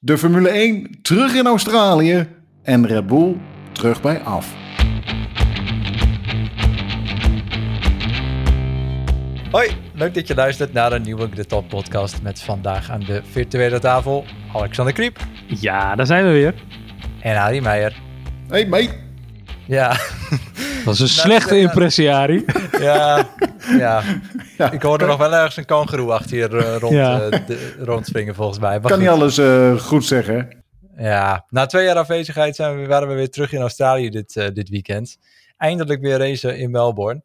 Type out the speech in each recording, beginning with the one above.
De Formule 1 terug in Australië en Red Bull terug bij af. Hoi, leuk dat je luistert naar een nieuwe The Top podcast met vandaag aan de virtuele tafel Alexander Kriep Ja, daar zijn we weer. en Harry Meijer. Hey mate. Ja, Dat is een slechte ja. impressie, Harry. ja, ja. Ja, Ik hoorde nog wel ergens een kangeroe achter hier eh, rond, Ja. eh, de- rondspringen volgens mij. Maar kan niet alles eh, goed zeggen. Ja, na twee jaar afwezigheid zijn we, waren we weer terug in Australië dit, dit weekend. Eindelijk weer racen in Melbourne.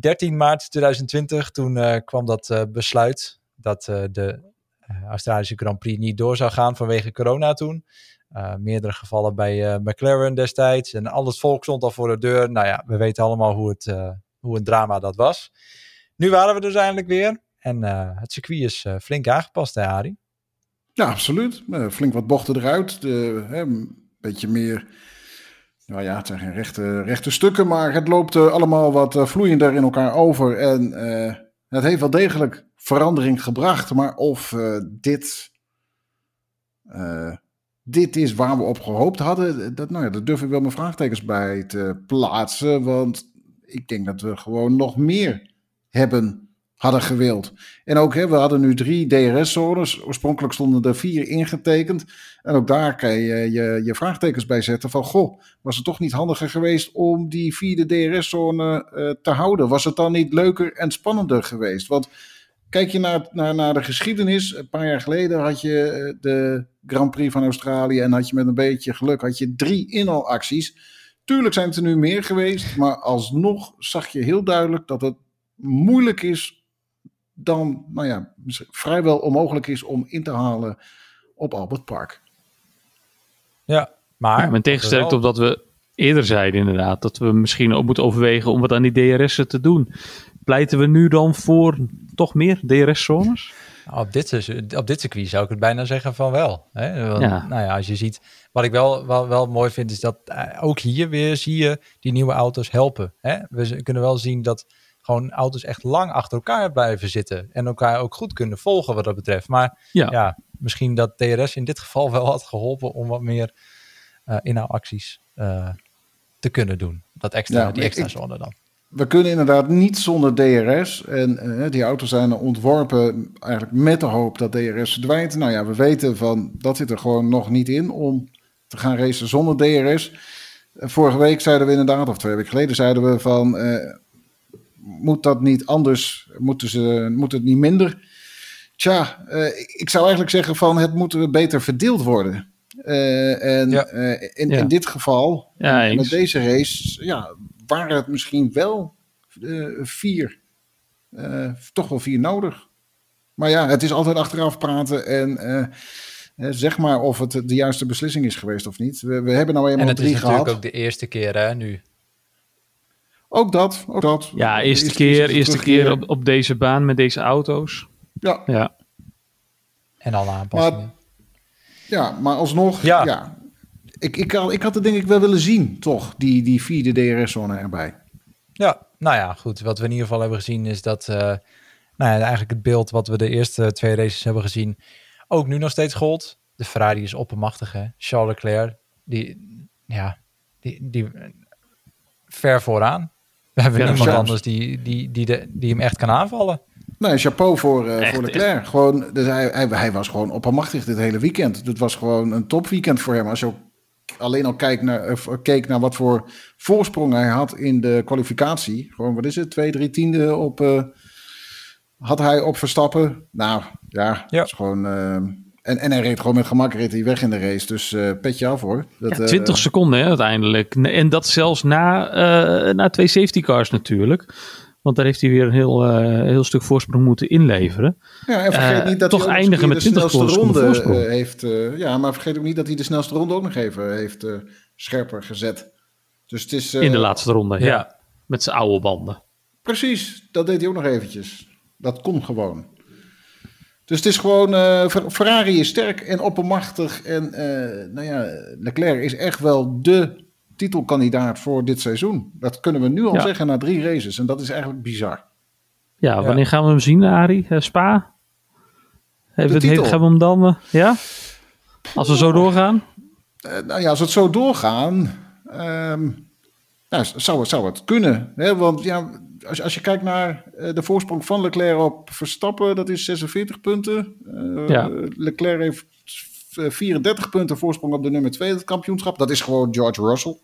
13 maart 2020, toen kwam dat besluit dat de Australische Grand Prix niet door zou gaan vanwege corona toen. Eh, meerdere gevallen bij McLaren destijds en al het volk stond al voor de deur. Nou ja, we weten allemaal hoe het, hoe een drama dat was. Nu waren we dus eindelijk weer en eh, het circuit is eh, flink aangepast, hè Harry? Ja, absoluut. Eh, flink wat bochten eruit. De, een beetje meer. Nou ja, het zijn geen rechte, stukken, maar het loopt allemaal wat vloeiender in elkaar over. En het heeft wel degelijk verandering gebracht. Maar of dit, dit is waar we op gehoopt hadden, dat, nou ja, daar durf ik wel mijn vraagtekens bij te plaatsen. Want ik denk dat we gewoon nog meer hebben hadden gewild. En ook, hè, we hadden nu drie DRS-zones. Oorspronkelijk stonden er vier ingetekend. En ook daar kan je je, je vraagtekens bij zetten van... Goh, was het toch niet handiger geweest om die vierde DRS-zone eh, te houden? Was het dan niet leuker en spannender geweest? Want kijk je naar, naar, naar de geschiedenis. Een paar jaar geleden had je eh, de Grand Prix van Australië... en had je met een beetje geluk had je drie inhaalacties. Tuurlijk zijn het er nu meer geweest... maar alsnog zag je heel duidelijk dat het moeilijk is dan, nou ja, vrijwel onmogelijk is om in te halen op Albert Park. Ja, maar... Ja, tegenstelling tot wat we eerder zeiden inderdaad, dat we misschien ook moeten overwegen om wat aan die DRS'en te doen. Pleiten we nu dan voor toch meer DRS-zones? Op dit, seizoen- op dit circuit zou ik het bijna zeggen van wel. Hè? Want, Ja. Nou ja, als je ziet, wat ik wel, wel, wel mooi vind, is dat eh, ook hier weer zie je die nieuwe auto's helpen. Hè? We kunnen wel zien dat gewoon auto's echt lang achter elkaar blijven zitten. En elkaar ook goed kunnen volgen wat dat betreft. Maar Ja. ja, misschien dat DRS in dit geval wel had geholpen om wat meer eh inhaalacties eh, te kunnen doen. Dat extra, Ja, die extra ik- zone dan. We kunnen inderdaad niet zonder DRS. En eh, die auto's zijn ontworpen eigenlijk met de hoop dat DRS verdwijnt. Nou ja, we weten van dat zit er gewoon nog niet in om te gaan racen zonder DRS. Vorige week zeiden we inderdaad, of twee weken geleden zeiden we van... moet dat niet anders? Moeten ze, moet het niet minder? Tja, eh, ik zou eigenlijk zeggen van het moet beter verdeeld worden. Eh, en Ja. eh, in, Ja. in dit geval, Ja, met deze race, ja, waren het misschien wel eh, vier. Eh, toch wel vier nodig. Maar ja, het is altijd achteraf praten en zeg maar of het de juiste beslissing is geweest of niet. We, we hebben nou En eenmaal het is drie natuurlijk gehad. ook de eerste keer hè, nu. Ook dat, ook dat. Ja, eerste is keer, eerste keer op, op deze baan met deze auto's. Ja, Ja, En alle aanpassingen. ja, maar alsnog, ja. Ja. Ik, ik, had, ik had het denk ik wel willen zien, toch, die, die vierde DRS-zone erbij. Ja, nou ja, goed. Wat we in ieder geval hebben gezien is dat, eh, nou ja, eigenlijk het beeld wat we de eerste twee races hebben gezien, ook nu nog steeds gold. De Ferrari is oppermachtig, hè. Charles Leclerc, die, ja, die, die ver vooraan. We hebben Ja, niemand anders die, die, die, de, die hem echt kan aanvallen. Nee, chapeau voor, eh Echt, voor Leclerc. Gewoon, dus hij, hij, hij was gewoon oppermachtig dit hele weekend. Het was gewoon een topweekend voor hem. Als je ook alleen al kijkt naar, of keek naar wat voor voorsprong hij had in de kwalificatie. Gewoon, wat is het? Twee, drie tiende op... eh, had hij op Verstappen. Nou, ja, Ja. Het is gewoon... en, en hij reed gewoon met gemak reed hij weg in de race. Dus eh petje af hoor. Dat, Ja, eh, 20 seconden hè, uiteindelijk. En dat zelfs na, eh, na twee safety cars natuurlijk. Want daar heeft hij weer een heel, heel stuk voorsprong moeten inleveren. Ja, en vergeet niet dat toch hij eindigen met de 20 snelste ronde heeft. ja, maar vergeet ook niet dat hij de snelste ronde ook nog even heeft scherper gezet. Dus het is. in de laatste ronde, ja. ja. Met zijn oude banden. Precies, dat deed hij ook nog eventjes. Dat kon gewoon. Dus het is gewoon. eh, Fer- Ferrari is sterk en oppermachtig. En eh, nou ja, Leclerc is echt wel de titelkandidaat voor dit seizoen. Dat kunnen we nu al Ja. zeggen na drie races. En dat is eigenlijk bizar. Ja, wanneer gaan we hem zien, Arie? Eh, Spa? We het, gaan we hem dan... ja? Als we zo doorgaan? Nou ja, als het zo doorgaan, ehm, nou, zou, het, zou het kunnen. Hè? Want ja, als, als je kijkt naar de voorsprong van Leclerc op Verstappen, dat is 46 punten. ja. Leclerc heeft 34 punten voorsprong op de nummer 2 het kampioenschap. Dat is gewoon George Russell.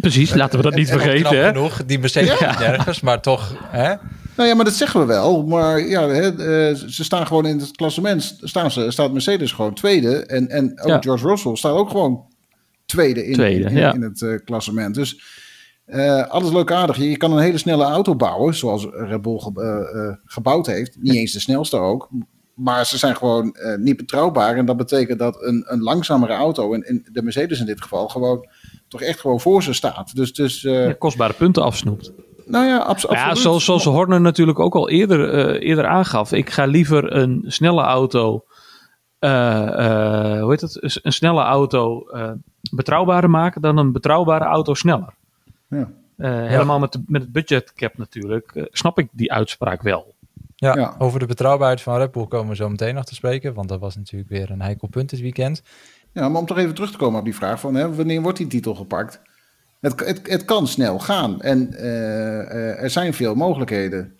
Precies, laten we dat niet vergeten. Hè? genoeg, die Mercedes ja. nergens, maar toch... Hè? Nou ja, maar dat zeggen we wel. Maar ja, hè, uh, ze staan gewoon in het klassement. Staan ze, staat Mercedes gewoon tweede. En, en ook ja. George Russell staat ook gewoon tweede in, tweede, in, in, in het uh, klassement. Dus uh, alles leuk aardig. Je, je, kan een hele snelle auto bouwen, zoals Red Bull ge, gebouwd heeft. Niet eens de snelste ook. Maar ze zijn gewoon niet betrouwbaar. En dat betekent dat een, een langzamere auto, en, en de Mercedes in dit geval, gewoon toch echt gewoon voor ze staat. Dus, dus, ja, kostbare punten afsnoept. Nou ja, abso ja, absoluut. Zoals, zoals Horner natuurlijk ook al eerder, eerder aangaf. Ik ga liever een snelle auto, hoe heet het? Een snelle auto betrouwbaarder maken dan een betrouwbare auto sneller. Ja. Helemaal met, de, met het budgetcap natuurlijk, snap ik die uitspraak wel. Ja, ja, over de betrouwbaarheid van Red Bull komen we zo meteen nog te spreken. Want dat was natuurlijk weer een heikel punt dit weekend. Ja, maar om toch even terug te komen op die vraag van hè, wanneer wordt die titel gepakt? Het, het, het kan snel gaan en uh, er zijn veel mogelijkheden.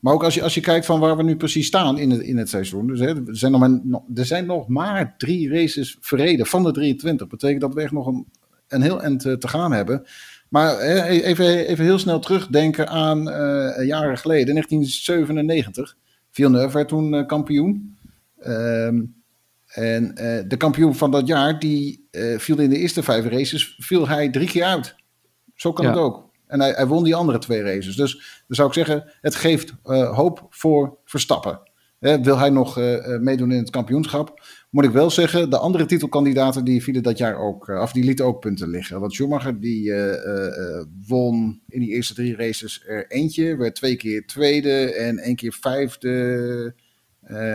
Maar ook als je, als je kijkt van waar we nu precies staan in het, in het seizoen. Dus, hè, er, zijn nog maar, er zijn nog maar drie races verreden van de 23. Dat betekent dat we echt nog een, een heel eind te gaan hebben. Maar hè, even, even heel snel terugdenken aan uh, jaren geleden, 1997. Villeneuve werd toen kampioen. Ehm en uh, de kampioen van dat jaar, die viel in de eerste vijf races, viel hij drie keer uit. Zo kan ja. het ook. En hij, hij, won die andere twee races. Dus dan zou ik zeggen, het geeft hoop voor Verstappen. Wil hij nog meedoen in het kampioenschap? Moet ik wel zeggen, de andere titelkandidaten die vielen dat jaar ook af. Die lieten ook punten liggen. Want Schumacher die won in die eerste drie races er eentje. Werd twee keer tweede en één keer vijfde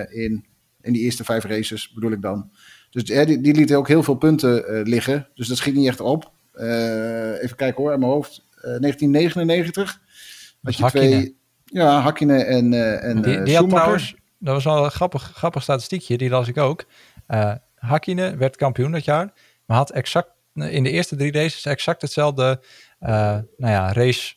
in in die eerste vijf races bedoel ik dan. Dus die, die liet ook heel veel punten liggen. Dus dat schiet niet echt op. Even kijken hoor, aan mijn hoofd. Uh, 1999. Had je twee. Ja, Hakkinen en, en die, trouwens, dat was wel een grappig, grappig statistiekje, die las ik ook. Hakkinen werd kampioen dat jaar, maar had exact in de eerste drie races exact hetzelfde nou ja, race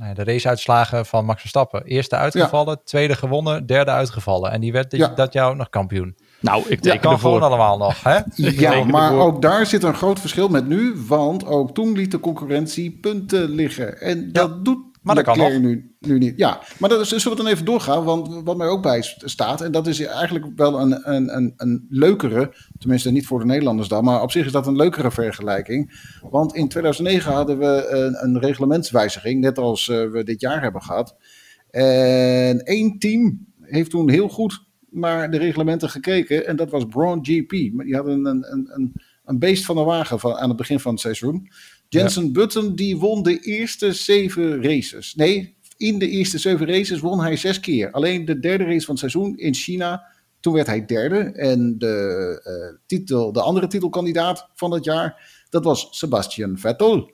nou ja, de raceuitslagen van Max Verstappen. Eerste uitgevallen, ja. tweede gewonnen, derde uitgevallen. En die werd ja. dat jaar ook nog kampioen. Nou, ik teken kan gewoon allemaal nog. Hè? Ja, maar ook daar zit een groot verschil met nu. Want ook toen liet de concurrentie punten liggen. En dat doet maar dat kan nog. Nu, nu niet. Ja, maar dat is, zullen we dan even doorgaan? Want wat mij ook bij staat, en dat is eigenlijk wel een, een, een, een leukere, tenminste niet voor de Nederlanders dan, maar op zich is dat een leukere vergelijking. Want in 2009 hadden we een, een reglementswijziging, net als uh, we dit jaar hebben gehad. En één team heeft toen heel goed naar de reglementen gekeken, en dat was Braun GP. Die hadden een, een, een, een beest van de wagen van, aan het begin van het seizoen. Jensen. Button die won de eerste zeven races. Nee, in de eerste zeven races won hij zes keer. Alleen de derde race van het seizoen in China, toen werd hij derde. En de, uh, titel, de andere titelkandidaat van dat jaar, dat was Sebastian Vettel.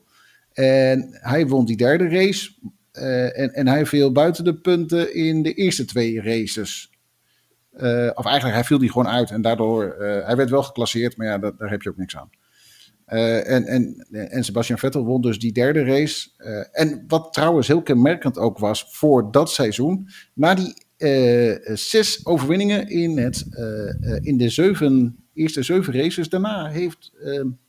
En hij won die derde race. Uh, en, en hij viel buiten de punten in de eerste twee races. Uh, of eigenlijk, hij viel die gewoon uit. En daardoor, hij werd wel geclasseerd, maar ja, daar heb je ook niks aan. Uh, en, en, en Sebastian Vettel won dus die derde race. Uh, en wat trouwens heel kenmerkend ook was voor dat seizoen. Na die uh, zes overwinningen in, het, in de zeven, eerste zeven races. Daarna heeft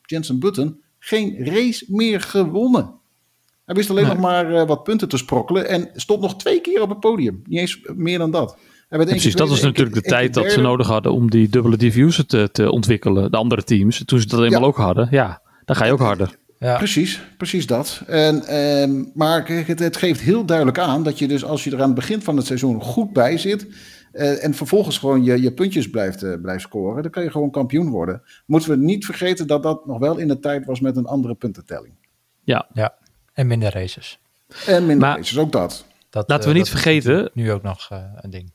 Jensen Button geen race meer gewonnen. Hij wist alleen nee. nog maar wat punten te sprokkelen. En stond nog twee keer op het podium. Niet eens meer dan dat. Ja, precies, dat was natuurlijk de tijd dat ze nodig hadden om die dubbele diffuser te, te ontwikkelen, de andere teams. Toen ze dat eenmaal ja. ook hadden, ja, dan ga je ook harder. Ja. Precies, precies dat. En, en, maar het, het, geeft heel duidelijk aan dat je dus als je er aan het begin van het seizoen goed bij zit... Uh, en vervolgens gewoon je, je puntjes blijft, uh, blijft scoren, dan kan je gewoon kampioen worden. Moeten we niet vergeten dat dat nog wel in de tijd was met een andere puntentelling. Ja, ja. en minder races. En minder maar, races, ook dat. dat Laten we uh, niet vergeten... Nu ook nog een ding.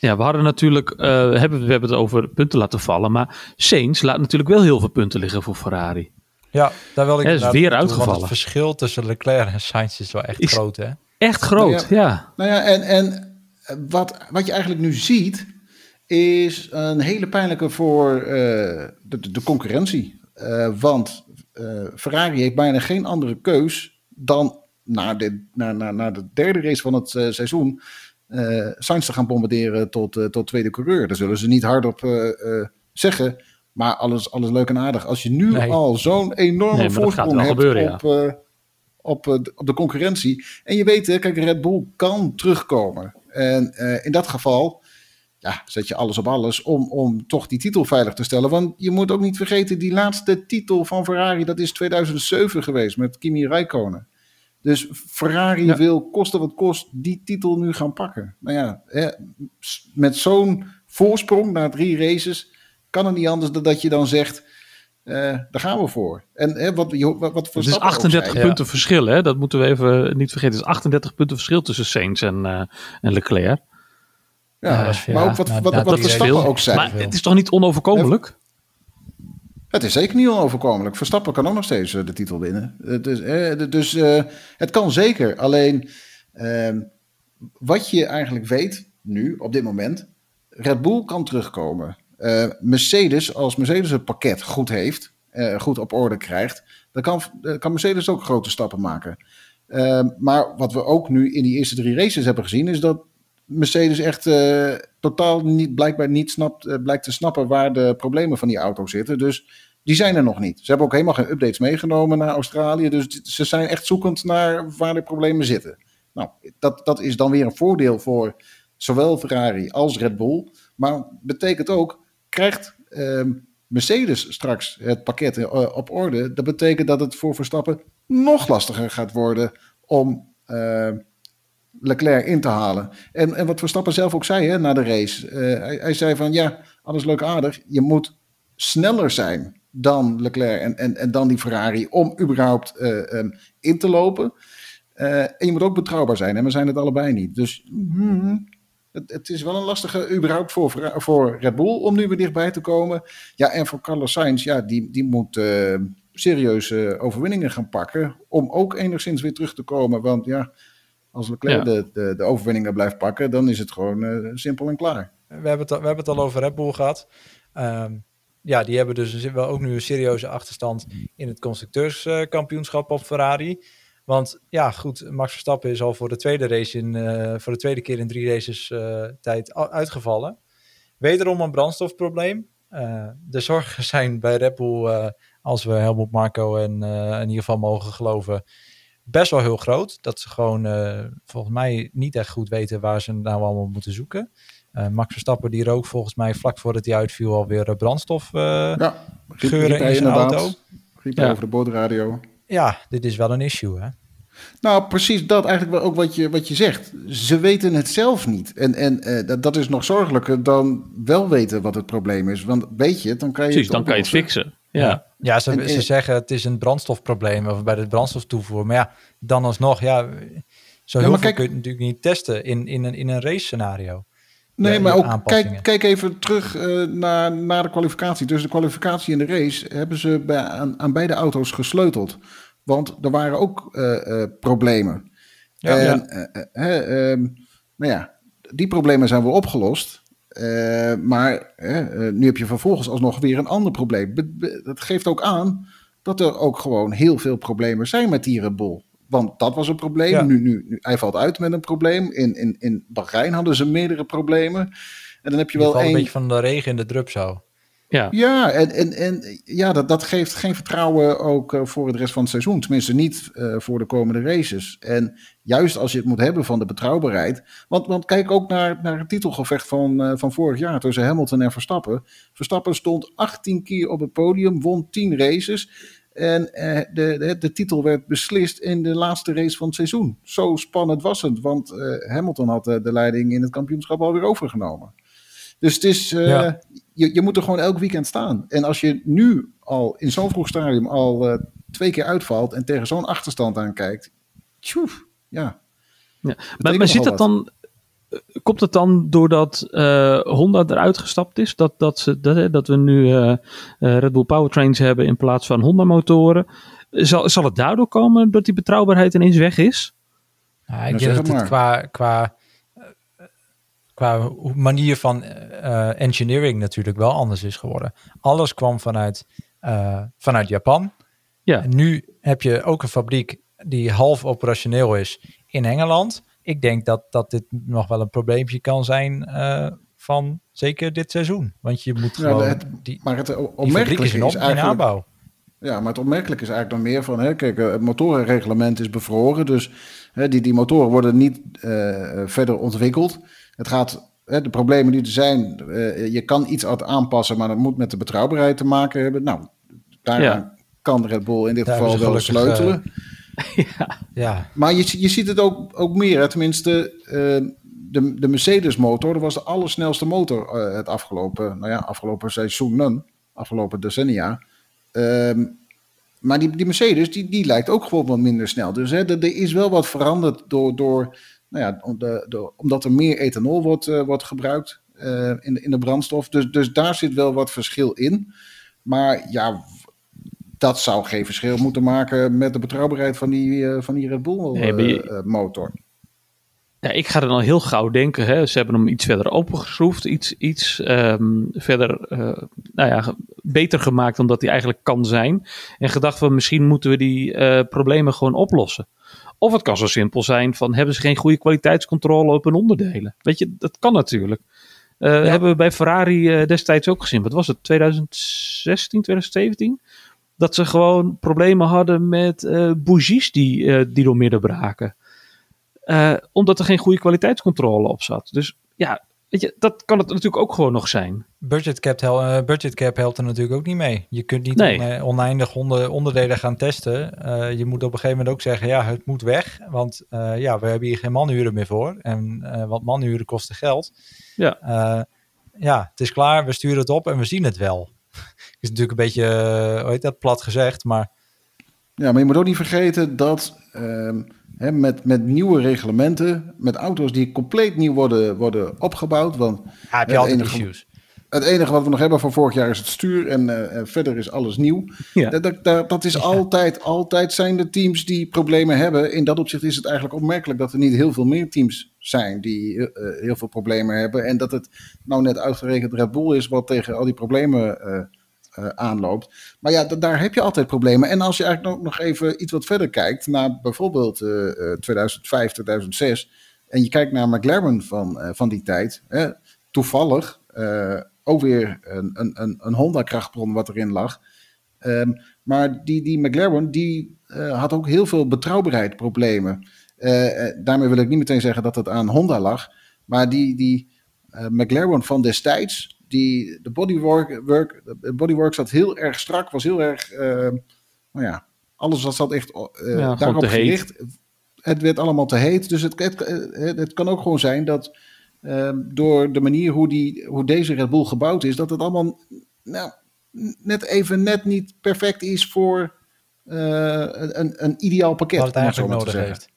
Ja, we hadden natuurlijk, uh, hebben, we hebben het over punten laten vallen, maar Sainz laat natuurlijk wel heel veel punten liggen voor Ferrari. Ja, daar wil ik Hij is weer uitgevallen. Het verschil tussen Leclerc en Sainz is wel echt is groot, hè? Echt groot, nou ja. ja. Nou ja, en, en wat, wat je eigenlijk nu ziet, is een hele pijnlijke voor uh, de, de, concurrentie. Uh, want uh, Ferrari heeft bijna geen andere keus dan na de, na, na, na de derde race van het seizoen Sainz te gaan bombarderen tot, tot tweede coureur. Daar zullen ze niet hardop zeggen. Maar alles, alles leuk en aardig. Als je nu nee. al zo'n enorme nee, voorsprong hebt gebeuren, op, ja. op, op de concurrentie. En je weet, kijk, Red Bull kan terugkomen. En in dat geval ja, zet je alles op alles om, om toch die titel veilig te stellen. Want je moet ook niet vergeten, die laatste titel van Ferrari, dat is 2007 geweest met Kimi Räikkönen. Dus Ferrari wil, koste wat kost, die titel nu gaan pakken. Nou ja, hè, met zo'n voorsprong na drie races, kan het niet anders dan dat je dan zegt, uh, daar gaan we voor. En hè, wat, wat, wat Het is 38 punten verschil, hè? dat moeten we even niet vergeten. Het is 38 punten verschil tussen Sainz en, uh, en Leclerc. Ja, maar ook wat, nou, wat, wat, wat Verstappen ook zei. Maar het is toch niet onoverkomelijk? Het is zeker niet onoverkomelijk. Verstappen kan ook nog steeds eh, de titel winnen. Dus, eh, dus uh, het kan zeker. Alleen ehm, wat je eigenlijk weet nu, op dit moment, Red Bull kan terugkomen. Mercedes, als Mercedes het pakket goed heeft, goed op orde krijgt, dan kan, kan Mercedes ook grote stappen maken. Ehm, maar wat we ook nu in die eerste drie races hebben gezien, is dat Mercedes echt uh, totaal niet, blijkbaar niet snapt, uh, blijkt te snappen waar de problemen van die auto zitten. Dus die zijn er nog niet. Ze hebben ook helemaal geen updates meegenomen naar Australië. Dus ze zijn echt zoekend naar waar de problemen zitten. Nou, dat, dat is dan weer een voordeel voor zowel Ferrari als Red Bull. Maar betekent ook, krijgt uh, Mercedes straks het pakket uh, op orde. Dat betekent dat het voor Verstappen nog lastiger gaat worden om Leclerc in te halen. En, en wat Verstappen zelf ook zei hè, na de race. Uh, hij, zei van ja, alles leuk aardig. Je moet sneller zijn dan Leclerc en, en, en dan die Ferrari om überhaupt uh, um, in te lopen. Uh, en je moet ook betrouwbaar zijn. En we zijn het allebei niet. Dus mm, het, het, is wel een lastige überhaupt voor, voor Red Bull om nu weer dichtbij te komen. Ja, en voor Carlos Sainz, ja, die, die moet serieuze overwinningen gaan pakken. Om ook enigszins weer terug te komen. Want ja, als Leclerc ja. de, de, de overwinningen blijft pakken, dan is het gewoon uh, simpel en klaar. We hebben het, we hebben het al over Red Bull gehad. Um, ja, die hebben dus wel ook nu een serieuze achterstand in het constructeurskampioenschap op Ferrari. Want ja, goed, Max Verstappen is al voor de tweede race in, uh, voor de tweede keer in drie races uh, tijd uitgevallen. Wederom een brandstofprobleem. de zorgen zijn bij Red Bull, als we Helmut Marco en in ieder geval mogen geloven, best wel heel groot. Dat ze gewoon uh, volgens mij niet echt goed weten waar ze nou allemaal moeten zoeken. Uh, Max Verstappen die rook volgens mij vlak voordat hij uitviel alweer brandstof uh, ja, geuren in zijn auto. Riep ja. over de boordradio. Ja, dit is wel een issue hè. Nou, precies dat eigenlijk ook wat je, wat je zegt. Ze weten het zelf niet. En, en uh, dat, dat is nog zorgelijker dan wel weten wat het probleem is. Want weet je dan kan je precies, dan kan je het fixen. Ja, ja ze, ze zeggen het is een brandstofprobleem of bij de brandstoftoevoer. Maar ja, dan alsnog, ja, zo heel ja, veel kun je natuurlijk niet testen in, in, een, in een race scenario. Nee, maar ook kijk, kijk even terug uh, naar, naar de kwalificatie. Dus de kwalificatie en de race hebben ze bij, aan, aan beide auto's gesleuteld. Want er waren ook uh, uh, problemen. Ja, en, ja. Um, nou ja, die problemen zijn wel opgelost. Uh, maar uh, nu heb je vervolgens alsnog weer een ander probleem. Dat geeft ook aan dat er ook gewoon heel veel problemen zijn met die Red Bull. Want dat was een probleem. Ja. Nu, nu, nu, hij valt uit met een probleem. In, in, in Bahrein hadden ze meerdere problemen. En dan heb je, wel een... een beetje van de regen in de drup zo. Ja, ja en, en, en ja, dat, dat geeft geen vertrouwen ook uh, voor het rest van het seizoen. Tenminste, niet uh, voor de komende races. En juist als je het moet hebben van de betrouwbaarheid. Want, want kijk ook naar, naar het titelgevecht van, uh, van vorig jaar tussen Hamilton en Verstappen. Verstappen stond 18 keer op het podium, won 10 races. En de, de, de, titel werd beslist in de laatste race van het seizoen. Zo spannend was het, want Hamilton had de leiding in het kampioenschap alweer overgenomen. Dus het is, ja. Je, je moet er gewoon elk weekend staan. En als je nu al in zo'n vroeg stadium al uh, twee keer uitvalt en tegen zo'n achterstand aankijkt, tjoef, ja. ja. Maar, maar zit dat dan, eh, komt het dan doordat uh, Honda eruit gestapt is? Dat, dat, ze, dat, dat we nu uh, Red Bull Powertrains hebben in plaats van Honda motoren? Zal, zal het daardoor komen dat die betrouwbaarheid ineens weg is? Nou, ik denk dat het qua, qua qua manier van uh, engineering natuurlijk wel anders is geworden. Alles kwam vanuit, uh, vanuit Japan. Ja. En nu heb je ook een fabriek die half operationeel is in Engeland. Ik denk dat, dat dit nog wel een probleempje kan zijn uh, van zeker dit seizoen. Want je moet gewoon... Ja, het, die, maar het opmerkelijke is, is eigenlijk... aanbouw. Ja, maar het opmerkelijke is eigenlijk dan meer van... Hè, kijk, het motorenreglement is bevroren. Dus hè, die, die motoren worden niet uh, verder ontwikkeld. Het gaat hè, de problemen die er zijn, uh, je kan iets aanpassen, maar dat moet met de betrouwbaarheid te maken hebben. Nou, daar ja. kan Red Bull in dit geval wel sleutelen. ja. ja. Maar je, je ziet het ook, ook meer, hè, tenminste, uh, de, de Mercedes-motor, dat was de allersnelste motor uh, het afgelopen, nou ja, afgelopen seizoenen, afgelopen decennia. Um, maar die, die Mercedes, die, die lijkt ook gewoon wat minder snel. Dus hè, er, er is wel wat veranderd door, door nou ja, de, de, omdat er meer ethanol wordt, uh, wordt gebruikt uh, in, de, in de brandstof. Dus, dus daar zit wel wat verschil in. Maar ja, dat zou geen verschil moeten maken met de betrouwbaarheid van die, uh, van die Red Bull nee, motor. Ja, ik ga er dan heel gauw denken. Hè, ze hebben hem iets verder opengeschroefd, iets, iets um, verder, nou ja, beter gemaakt dan dat hij eigenlijk kan zijn. En gedacht van misschien moeten we die problemen gewoon oplossen. Of het kan zo simpel zijn van hebben ze geen goede kwaliteitscontrole op hun onderdelen. Weet je, dat kan natuurlijk. Uh, Hebben we bij Ferrari uh, destijds ook gezien. Wat was het? 2016, 2017? Dat ze gewoon problemen hadden met uh, bougies die, die door midden braken. omdat er geen goede kwaliteitscontrole op zat. Dus ja, Weet je, dat kan het natuurlijk ook gewoon nog zijn. Budget cap, hel uh, budget cap helpt er natuurlijk ook niet mee. Je kunt niet nee. oneindig onderdelen gaan testen. Uh, je moet op een gegeven moment ook zeggen, ja, het moet weg. Want uh, ja, we hebben hier geen manuren meer voor. En wat manuren kosten geld. Ja. ja, het is klaar, we sturen het op en we zien het wel. is natuurlijk een beetje, hoe heet dat, plat gezegd, maar... Ja, maar je moet ook niet vergeten dat met, met nieuwe reglementen, met auto's die compleet nieuw worden, worden opgebouwd. Want, ja, heb je altijd enige, issues. Het enige wat we nog hebben van vorig jaar is het stuur en uh, verder is alles nieuw. Ja. Dat, dat, dat, is altijd, altijd zijn de teams die problemen hebben. In dat opzicht is het eigenlijk opmerkelijk dat er niet heel veel meer teams zijn die uh, heel veel problemen hebben. En dat het nou net uitgerekend Red Bull is wat tegen al die problemen aanloopt. Maar ja, daar heb je altijd problemen. En als je eigenlijk nog, nog even iets wat verder kijkt, naar bijvoorbeeld uh, 2005, 2006, en je kijkt naar McLaren van, uh, van die tijd, hè, toevallig uh, ook weer een, een, een Honda-krachtbron wat erin lag. Um, maar die, die McLaren, die had ook heel veel betrouwbaarheidsproblemen. daarmee wil ik niet meteen zeggen dat het aan Honda lag, maar die, die McLaren van destijds, die, de bodywork, work, de bodywork zat heel erg strak, was heel erg, uh, nou ja, alles was zat echt uh, ja, daarop gericht. Het werd allemaal te heet, dus het, het, het kan ook gewoon zijn dat uh, door de manier hoe, die, hoe deze Red Bull gebouwd is, dat het allemaal nou, net even net niet perfect is voor een, een ideaal pakket. Wat het eigenlijk nodig heeft.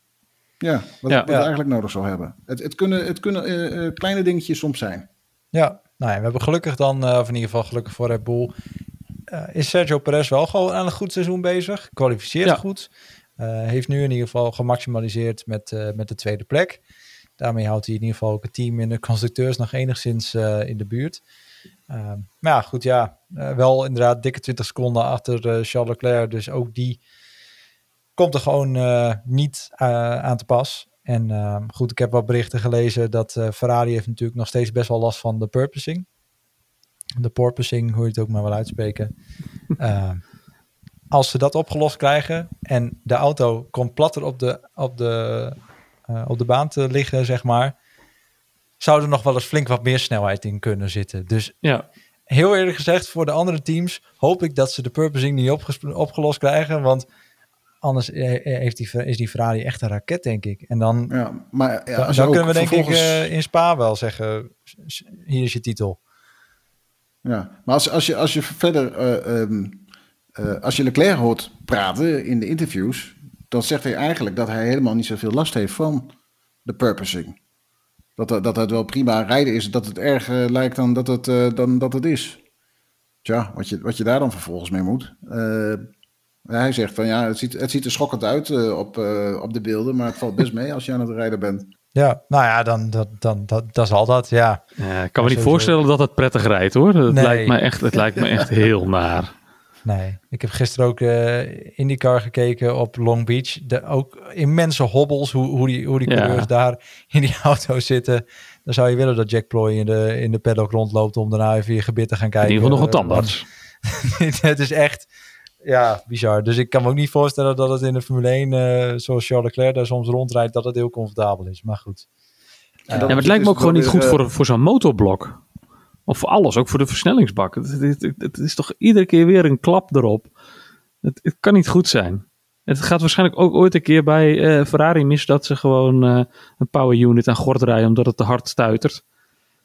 Ja, wat, ja, wat ja. eigenlijk nodig zou hebben. Het, het kunnen, het kunnen kleine dingetjes soms zijn. Ja, nou ja, we hebben gelukkig dan, uh, of in ieder geval gelukkig voor Red Bull, uh, is Sergio Perez wel gewoon aan een goed seizoen bezig. Kwalificeert ja. goed. Uh, heeft nu in ieder geval gemaximaliseerd met, met de tweede plek. Daarmee houdt hij in ieder geval ook het team in de constructeurs nog enigszins in de buurt. maar ja, goed, ja. wel inderdaad dikke 20 seconden achter Charles Leclerc. Dus ook die komt er gewoon niet aan te pas. En uh, goed, ik heb wat berichten gelezen dat uh, Ferrari heeft natuurlijk nog steeds best wel last van de purposing. De porpoising, hoe je het ook maar wil uitspreken. uh, als ze dat opgelost krijgen en de auto komt platter op de, op de, eh, op de baan te liggen, zeg maar, zou er nog wel eens flink wat meer snelheid in kunnen zitten. Dus ja. heel eerlijk gezegd, voor de andere teams hoop ik dat ze de purposing niet opgelost krijgen, want Anders heeft die, is die Ferrari echt een raket, denk ik. En dan, ja, maar ja, dan, dan kunnen we denk vervolgens... ik uh, in Spa wel zeggen, hier is je titel. Ja, maar als, als, je, als je verder, uh, um, uh, als je Leclerc hoort praten in de interviews, dan zegt hij eigenlijk dat hij helemaal niet zoveel last heeft van de purposing. Dat, dat het wel prima rijden is, dat het erger lijkt dan dat het, dan dat het is. Tja, wat je, wat je daar dan vervolgens mee moet. Hij zegt van ja, het ziet, het ziet er schokkend uit uh, op, uh, op de beelden, maar het valt best mee als je aan het rijden bent. Ja, nou ja, dan, dan, dan, dat, dat zal dat, ja. Ja, ik kan me niet voorstellen dat het prettig rijdt hoor. Het, Nee. lijkt, me echt, het lijkt me echt heel naar. Nee, ik heb gisteren ook eh IndyCar gekeken op Long Beach. De, ook immense hobbels, hoe, hoe die, hoe die Ja. coureurs daar in die auto zitten. Dan zou je willen dat Jack Ploy in de, in de paddock rondloopt om daarna even je gebit te gaan In kijken. ieder geval nog een Eh, tandarts. het is echt, ja, bizar. Dus ik kan me ook niet voorstellen dat het in de Formule 1, eh, zoals Charles Leclerc daar soms rondrijdt, dat het heel comfortabel is. Maar goed. Ja, maar het lijkt me ook gewoon niet goed voor, voor zo'n motorblok. Of voor alles, ook voor de versnellingsbak. Het, het- het- het is toch iedere keer weer een klap erop. Het, het kan niet goed zijn. Het gaat waarschijnlijk ook ooit een keer bij eh, Ferrari mis dat ze gewoon eh, een power unit aan gort rijden omdat het te hard stuitert.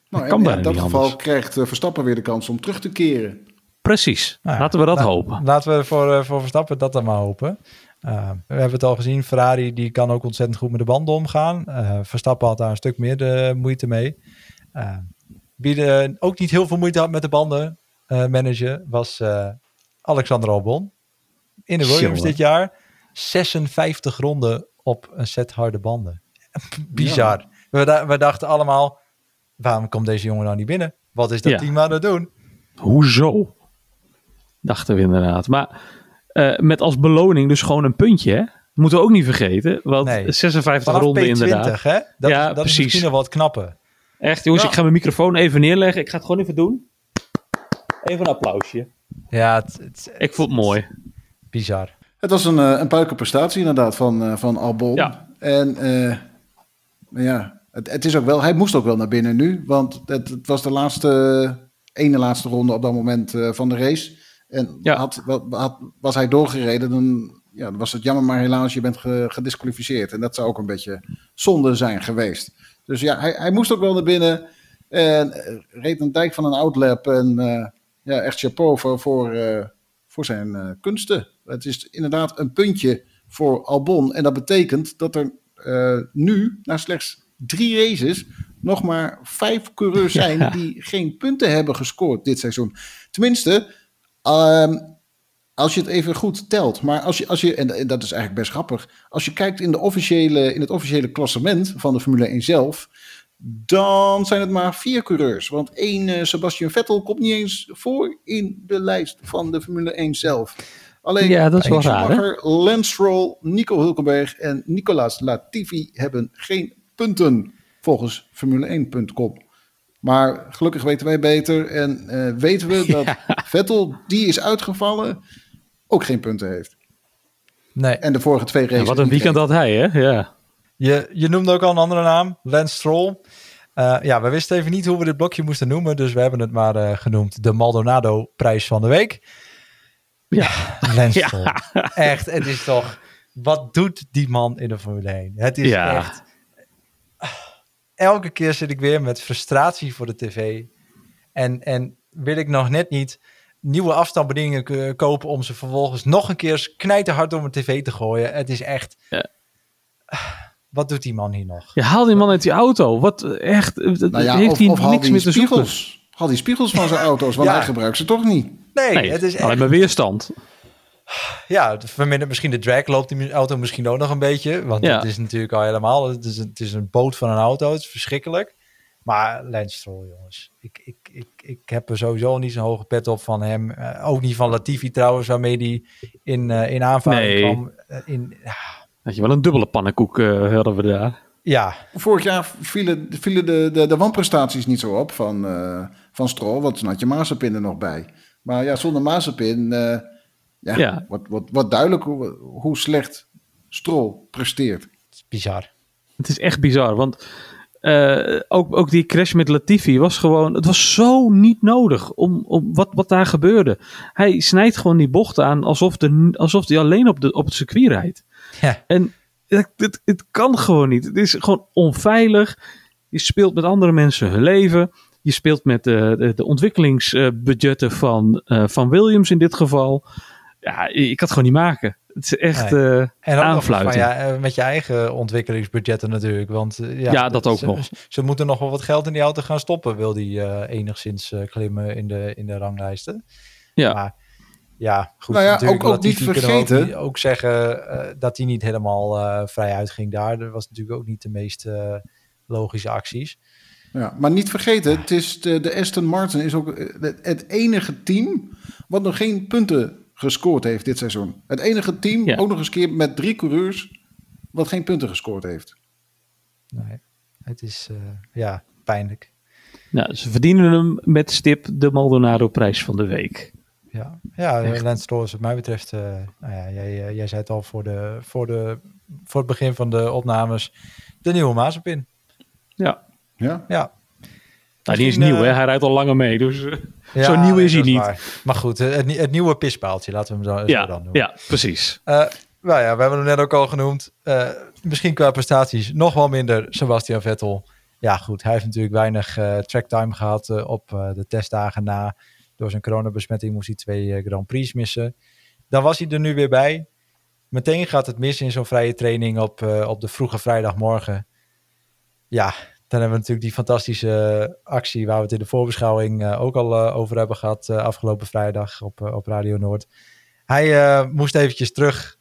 Nou, Dat kan en bijna in dat niet geval anders. krijgt eh, Verstappen weer de kans om terug te keren. Precies. Nou ja, Laten we dat la- hopen. Laten we voor, eh, voor Verstappen dat dan maar hopen. Uh, we hebben het al gezien, Ferrari die kan ook ontzettend goed met de banden omgaan. Uh, Verstappen had daar een stuk meer de moeite mee. Uh, wie ook niet heel veel moeite had met de banden managen, was Alexander Albon. In de Williams Jongen. dit jaar 56 ronden op een set harde banden. Bizar. We, we dachten allemaal, waarom komt deze jongen nou niet binnen? Wat is dat Ja. team aan het doen? Hoezo? Dachten we inderdaad. Maar eh, met als beloning dus gewoon een puntje, hè? Moeten we ook niet vergeten. Want Nee. 56 Vanaf ronden P20, inderdaad. hè? Dat, Ja, dat is precies. misschien nog wat knappen. Echt, jongens, Ja. ik ga mijn microfoon even neerleggen. Ik ga het gewoon even doen. Even een applausje. Ja, het, het, Ik vond het mooi. bizar. Het was een, eh, een puikenprestatie inderdaad van, eh, van Albon. Ja. En eh, ja, het, het is ook wel, hij moest ook wel naar binnen nu. Want het, het was de laatste, ene laatste ronde op dat moment eh, van de race. En Ja. had, had, was hij doorgereden, dan, ja, was het jammer, maar helaas, je bent ge- gedisqualificeerd. En dat zou ook een beetje zonde zijn geweest. Dus ja, hij, hij moest ook wel naar binnen. En eh, reed een dijk van een outlap. En eh, ja, echt chapeau voor, voor, eh, voor zijn kunsten. Het is inderdaad een puntje voor Albon. En dat betekent dat er nu, na slechts drie races, nog maar vijf coureurs zijn Ja. die geen punten hebben gescoord dit seizoen. Tenminste, ehm, als je het even goed telt. Maar als je, als je en, dat is eigenlijk best grappig, als je kijkt in, de officiële, in het officiële klassement van de Formule 1 zelf, dan zijn het maar vier coureurs. Want één eh, Sebastian Vettel komt niet eens voor in de lijst van de Formule 1 zelf. Alleen Ja, dat is wel raar, Lance Stroll, Nico Hulkenberg en Nicolas Latifi hebben geen punten volgens Formule1.com. Maar gelukkig weten wij beter en eh, weten we dat Vettel, die is uitgevallen, ook geen punten heeft. Nee, En de vorige twee Ja, races. wat een weekend had hij, hè? Ja. je, je noemde ook al een andere naam, Lance Stroll. Eh, ja, we wisten even niet hoe we dit blokje moesten noemen, dus we hebben het maar eh, genoemd de Maldonado-prijs van de week. Ja. Lance Ja. Stroll. Echt, het is toch... Wat doet die man in de Formule 1? Het is Ja. echt... Elke keer zit ik weer met frustratie voor de tv. En, en wil ik nog net niet nieuwe afstandsbedieningen kopen... om ze vervolgens nog een keer knijterhard door mijn tv te gooien. Het is echt... Ja. Wat doet die man hier nog? Je haal die man uit die auto. Wat echt, eh, dat Nou ja, heeft of, hij of niks die meer te zoeken. spiegels. Haal die spiegels van zijn auto's, want Ja. hij gebruikt ze toch niet. Nee, Nee, het is echt... alleen maar weerstand. Ja, het vermindert misschien de drag, loopt die auto misschien ook nog een beetje. Want Ja. het is natuurlijk al helemaal, het is, een, het is een boot van een auto, het is verschrikkelijk. Maar Lance Stroll, jongens, ik, ik, ik, ik heb er sowieso niet zo'n hoge pet op van hem. Eh, ook niet van Latifi trouwens, waarmee hij in, eh in aanvaring Nee. kwam. Eh, in, Had je wel een dubbele pannenkoek eh, hadden we daar. ja, Vorig jaar vielen, vielen de, de, de wanprestaties niet zo op van, eh van Stroll, want toen had je Mazepin er nog bij. Maar ja, zonder Mazepin, eh ja, Ja. Wordt, wordt, wordt duidelijk hoe, hoe slecht Stroll presteert. het is bizar. Het is echt bizar, want eh, ook, ook die crash met Latifi was gewoon... Het was zo niet nodig om, om wat, wat daar gebeurde. Hij snijdt gewoon die bocht aan alsof, de, alsof hij alleen op, de, op het circuit rijdt. Ja. En het, het, het kan gewoon niet. Het is gewoon onveilig. Je speelt met andere mensen hun leven. Je speelt met de, de, de ontwikkelingsbudgetten van, eh, van Williams in dit geval. Ja, je kan het gewoon niet maken. Het is echt Nee. eh, En ook aanfluiten. van, ja, eh, met je eigen ontwikkelingsbudgetten natuurlijk. Want eh, ja, Ja, dat ook ze, nog. Ze moeten nog wel wat geld in die auto gaan stoppen. Wil die eh, enigszins eh, klimmen in de, in de ranglijsten. Ja. Maar ja, goed. Nou ja, natuurlijk, ook- ook niet ook, vergeten- niet- ook zeggen eh, dat hij niet helemaal eh, vrij uitging daar. Dat was natuurlijk ook niet de meest, eh, logische acties. Ja, maar niet vergeten, het is de, de Aston Martin is ook het, het enige team wat nog geen punten gescoord heeft dit seizoen. Het enige team, Ja. ook nog eens keer met drie coureurs, wat geen punten gescoord heeft. Nee, het is eh, ja, pijnlijk. Nou, ze verdienen hem met stip de Maldonado-prijs van de week. Ja, ja Echt. Lance Stroll is wat mij betreft, eh, nou ja, jij, eh, jij zei het al voor, de, voor, de, voor het begin van de opnames, de nieuwe Mazepin. Ja. Ja, Ja, Nou, die is nieuw, eh, hè? Hij rijdt al langer mee. Dus, eh, Ja, Zo nieuw nee, is hij niet. waar. Maar goed, het, het nieuwe pispaaltje, laten we hem zo, dan noemen. ja, precies. Eh, nou ja, we hebben hem net ook al genoemd. Eh, misschien qua prestaties nog wel minder Sebastian Vettel. Ja goed, hij heeft natuurlijk weinig eh tracktime gehad eh, op eh, de testdagen na. Door zijn coronabesmetting moest hij twee eh, Grand Prix missen. Dan was hij er nu weer bij. Meteen gaat het mis in zo'n vrije training op, eh, op de vroege vrijdagmorgen. Ja, dan hebben we natuurlijk die fantastische actie waar we het in de voorbeschouwing eh, ook al eh, over hebben gehad eh, afgelopen vrijdag op, op Radio Noord. Hij moest eventjes terug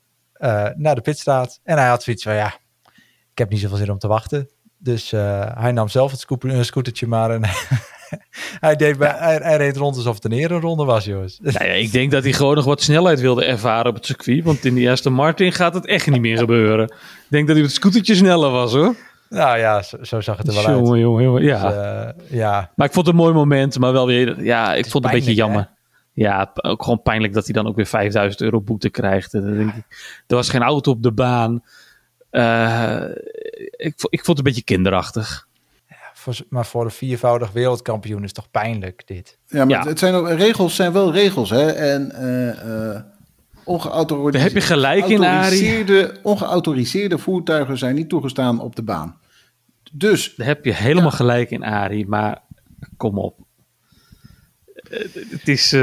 naar de pitstraat en hij had zoiets van ja, ik heb niet zoveel zin om te wachten. Dus hij nam zelf het scootertje maar en hij, deed bij, hij, hij reed rond alsof het een ereronde was, jongens. Nou ja, ik denk dat hij gewoon nog wat snelheid wilde ervaren op het circuit. Want in die Aston Martin gaat het echt niet meer gebeuren. Ik denk dat hij het scootertje sneller was, hoor. Nou ja, zo, zo zag het er wel uit. Jongen, jongen, jongen. Ja. Dus, eh, ja, Maar ik vond het een mooi moment, maar wel weer, ja, ik vond het een beetje jammer. Ja, ook gewoon pijnlijk dat hij dan ook weer 5000 euro boete krijgt. En dan denk ik, er was geen auto op de baan. Eh, ik, ik vond het een beetje kinderachtig. voor, maar voor een viervoudig wereldkampioen is toch pijnlijk dit. ja maar Ja. Het zijn ook, regels zijn wel regels. Hè? En eh eh ongeautoriseerde, Daar heb je gelijk in, Arie. autoriseerde- ongeautoriseerde voertuigen zijn niet toegestaan op de baan. Dus Daar heb je helemaal gelijk in, Arie. Maar kom op. Eh, Het is, eh,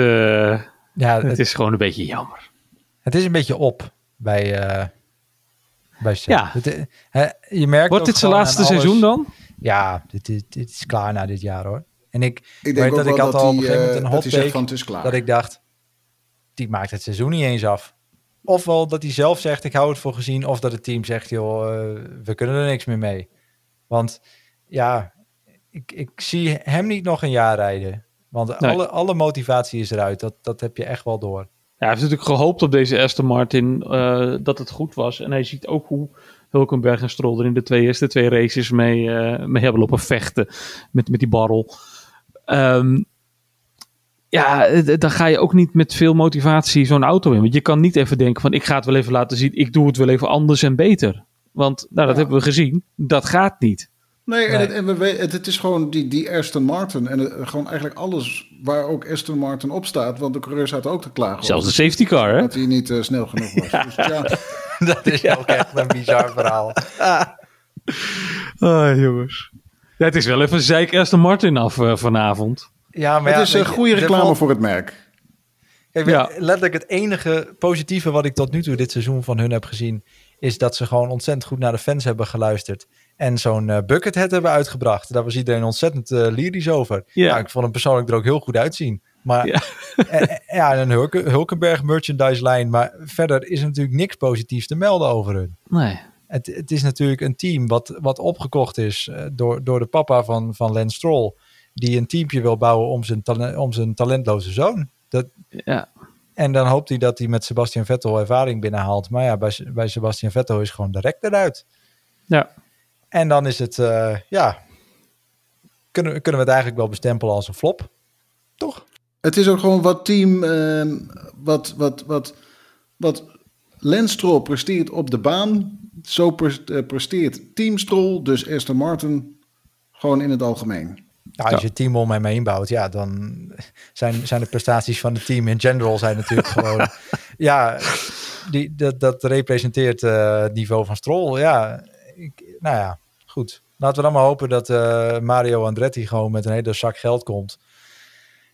Ja, het het, is gewoon een beetje jammer. het is een beetje op bij, eh bij. Ja. Het, je merkt Wordt dit zijn laatste seizoen dan? Ja, dit, dit, dit is klaar na dit jaar hoor. En ik, ik weet denk ook dat wel ik had dat al op een hij, gegeven moment een dat hot take van het is klaar. dat ik dacht, die maakt het seizoen niet eens af. Ofwel dat hij zelf zegt, ik hou het voor gezien. Of dat het team zegt, joh, eh, we kunnen er niks meer mee. Want ja, ik, ik zie hem niet nog een jaar rijden. Want Nee. alle, alle motivatie is eruit. Dat, dat heb je echt wel door. Ja, hij heeft natuurlijk gehoopt op deze Aston Martin eh, dat het goed was. En hij ziet ook hoe Hulkenberg en Stroll er in de twee eerste twee races mee, eh, mee hebben lopen vechten met, met die barrel. Ehm, ja, eh, dan ga je ook niet met veel motivatie zo'n auto in. Want je kan niet even denken van ik ga het wel even laten zien. Ik doe het wel even anders en beter. Want nou, dat Ja. hebben we gezien. Dat gaat niet. Nee, en, Nee. Het, en we weten, het, het is gewoon die, die Aston Martin. En het- gewoon eigenlijk alles waar ook Aston Martin op staat. Want de coureur staat ook te klagen. Zelfs de safety car, hè? Dat hij niet eh, snel genoeg was. Dus, ja, dat is ook echt een bizar verhaal. Ah, jongens. Ja, het is wel even zeik Aston Martin af eh, vanavond. Ja, maar het ja, is een goede reclame valt- voor het merk. Kijk, Ja. letterlijk het enige positieve wat ik tot nu toe dit seizoen van hun heb gezien, is dat ze gewoon ontzettend goed naar de fans hebben geluisterd. En zo'n eh, buckethead hebben uitgebracht. Daar was iedereen ontzettend eh lyrisch over. Ja. Ja. ik vond hem persoonlijk er ook heel goed uitzien. Maar Ja. ja, ja en een Hulke, Hulkenberg merchandise lijn. Maar verder is er natuurlijk niks positiefs te melden over hun. Nee. Het, het is natuurlijk een team wat, wat opgekocht is eh, door, door de papa van, van Lance Stroll. Die een teampje wil bouwen om zijn, tale- om zijn talentloze zoon. Dat, Ja. en dan hoopt hij dat hij met Sebastian Vettel ervaring binnenhaalt. Maar ja, bij, bij Sebastian Vettel is gewoon direct eruit. Ja. En dan is het, eh, ja, kunnen, kunnen we het eigenlijk wel bestempelen als een flop. Toch? Het is ook gewoon wat team, ehm, wat, wat, wat, wat Lance Stroll presteert op de baan. Zo eh, presteert Team Stroll, dus Aston Martin, gewoon in het algemeen. Nou, als Ja. je het team om hem heen bouwt, ja, dan zijn, zijn de prestaties van het team in general zijn natuurlijk gewoon... ja, die, dat, dat representeert eh, het niveau van Stroll. Ja, ik, nou ja, goed. Laten we dan maar hopen dat eh, Mario Andretti gewoon met een hele zak geld komt.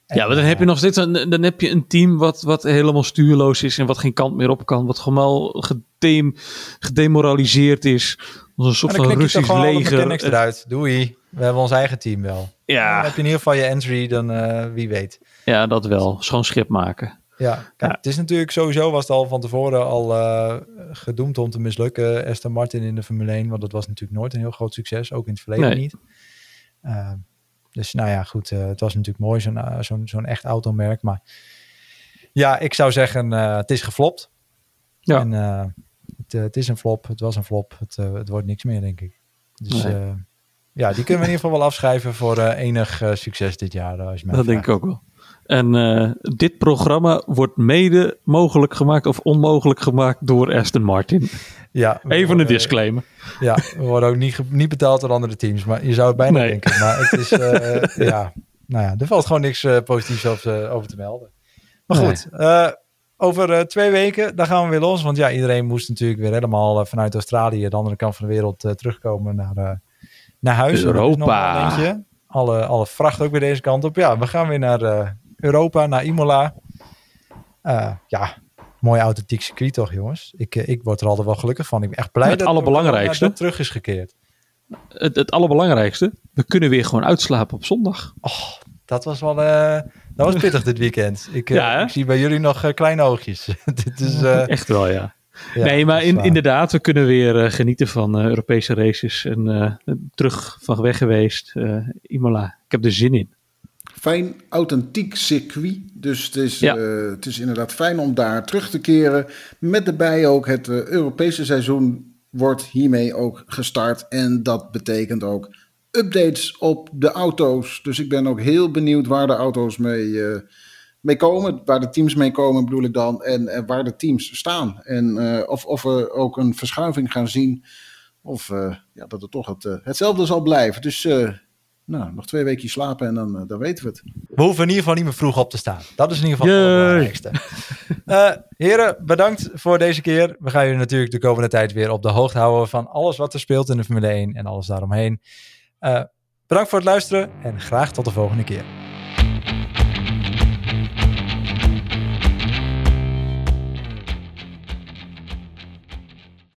Ja, maar dan heb je nog steeds een, dan heb je een team wat, wat helemaal stuurloos is en wat geen kant meer op kan. Wat gewoon wel gedem, gedemoraliseerd is. Als een soort van je Russisch leger. eruit. Doei. We hebben ons eigen team wel. Dan Ja, heb je in ieder geval je entry, dan eh, wie weet. ja, dat wel. Schoon schip maken. Ja, kijk, het is natuurlijk sowieso was het al van tevoren al uh, gedoemd om te mislukken. Aston Martin in de Formule 1, want dat was natuurlijk nooit een heel groot succes, ook in het verleden niet. Uh, dus nou ja, goed, uh, het was natuurlijk mooi zo'n zo'n zo'n echt automerk, maar ja, ik zou zeggen, het is geflopt. Ja. En, het, het, is een flop, het was een flop, het, het wordt niks meer, denk ik. Dus nee. Ja, die kunnen we in ieder geval wel afschrijven voor enig succes dit jaar. Als je mij dat denk ik ook wel. En uh, dit programma wordt mede mogelijk gemaakt of onmogelijk gemaakt door Aston Martin. Ja, Even een disclaimer. Ja, we worden ook niet, niet betaald door andere teams, maar je zou het bijna denken. Maar het is, uh, ja, nou ja, er valt gewoon niks uh, positiefs over, over, te melden. Maar goed, over twee weken, dan gaan we weer los. Want ja, iedereen moest natuurlijk weer helemaal vanuit Australië, de andere kant van de wereld, terugkomen naar, naar huis. Europa. Alle, alle vracht ook weer deze kant op. Ja, we gaan weer naar Europa, naar Imola. Uh, ja, mooi authentiek circuit toch, jongens? Ik, eh, ik word er altijd wel gelukkig van. Ik ben echt blij het dat allerbelangrijkste. het terug is gekeerd. Het, het allerbelangrijkste, we kunnen weer gewoon uitslapen op zondag. Oh, dat was wel uh, dat was pittig dit weekend. Ik, ja, ik zie bij jullie nog kleine oogjes. dit is, Echt wel, ja. Ja nee, maar in, inderdaad, we kunnen weer genieten van Europese races. En terug van weg geweest. Imola, ik heb er zin in fijn, authentiek circuit. Dus het is, ja. uh, het is inderdaad fijn om daar terug te keren. Met daarbij ook het uh, Europese seizoen wordt hiermee ook gestart. En dat betekent ook updates op de auto's. Dus ik ben ook heel benieuwd waar de auto's mee, uh, mee komen. Waar de teams mee komen bedoel ik dan. En, en waar de teams staan. En of, of we ook een verschuiving gaan zien. Of ja, dat het toch het, hetzelfde zal blijven. Dus nou, nog twee weken slapen en dan, eh, dan weten we het. We hoeven in ieder geval niet meer vroeg op te staan. Dat is in ieder geval het belangrijkste. Uh, heren, bedankt voor deze keer. We gaan jullie natuurlijk de komende tijd weer op de hoogte houden van alles wat er speelt in de Formule 1 en alles daaromheen. Uh, bedankt voor het luisteren en graag tot de volgende keer.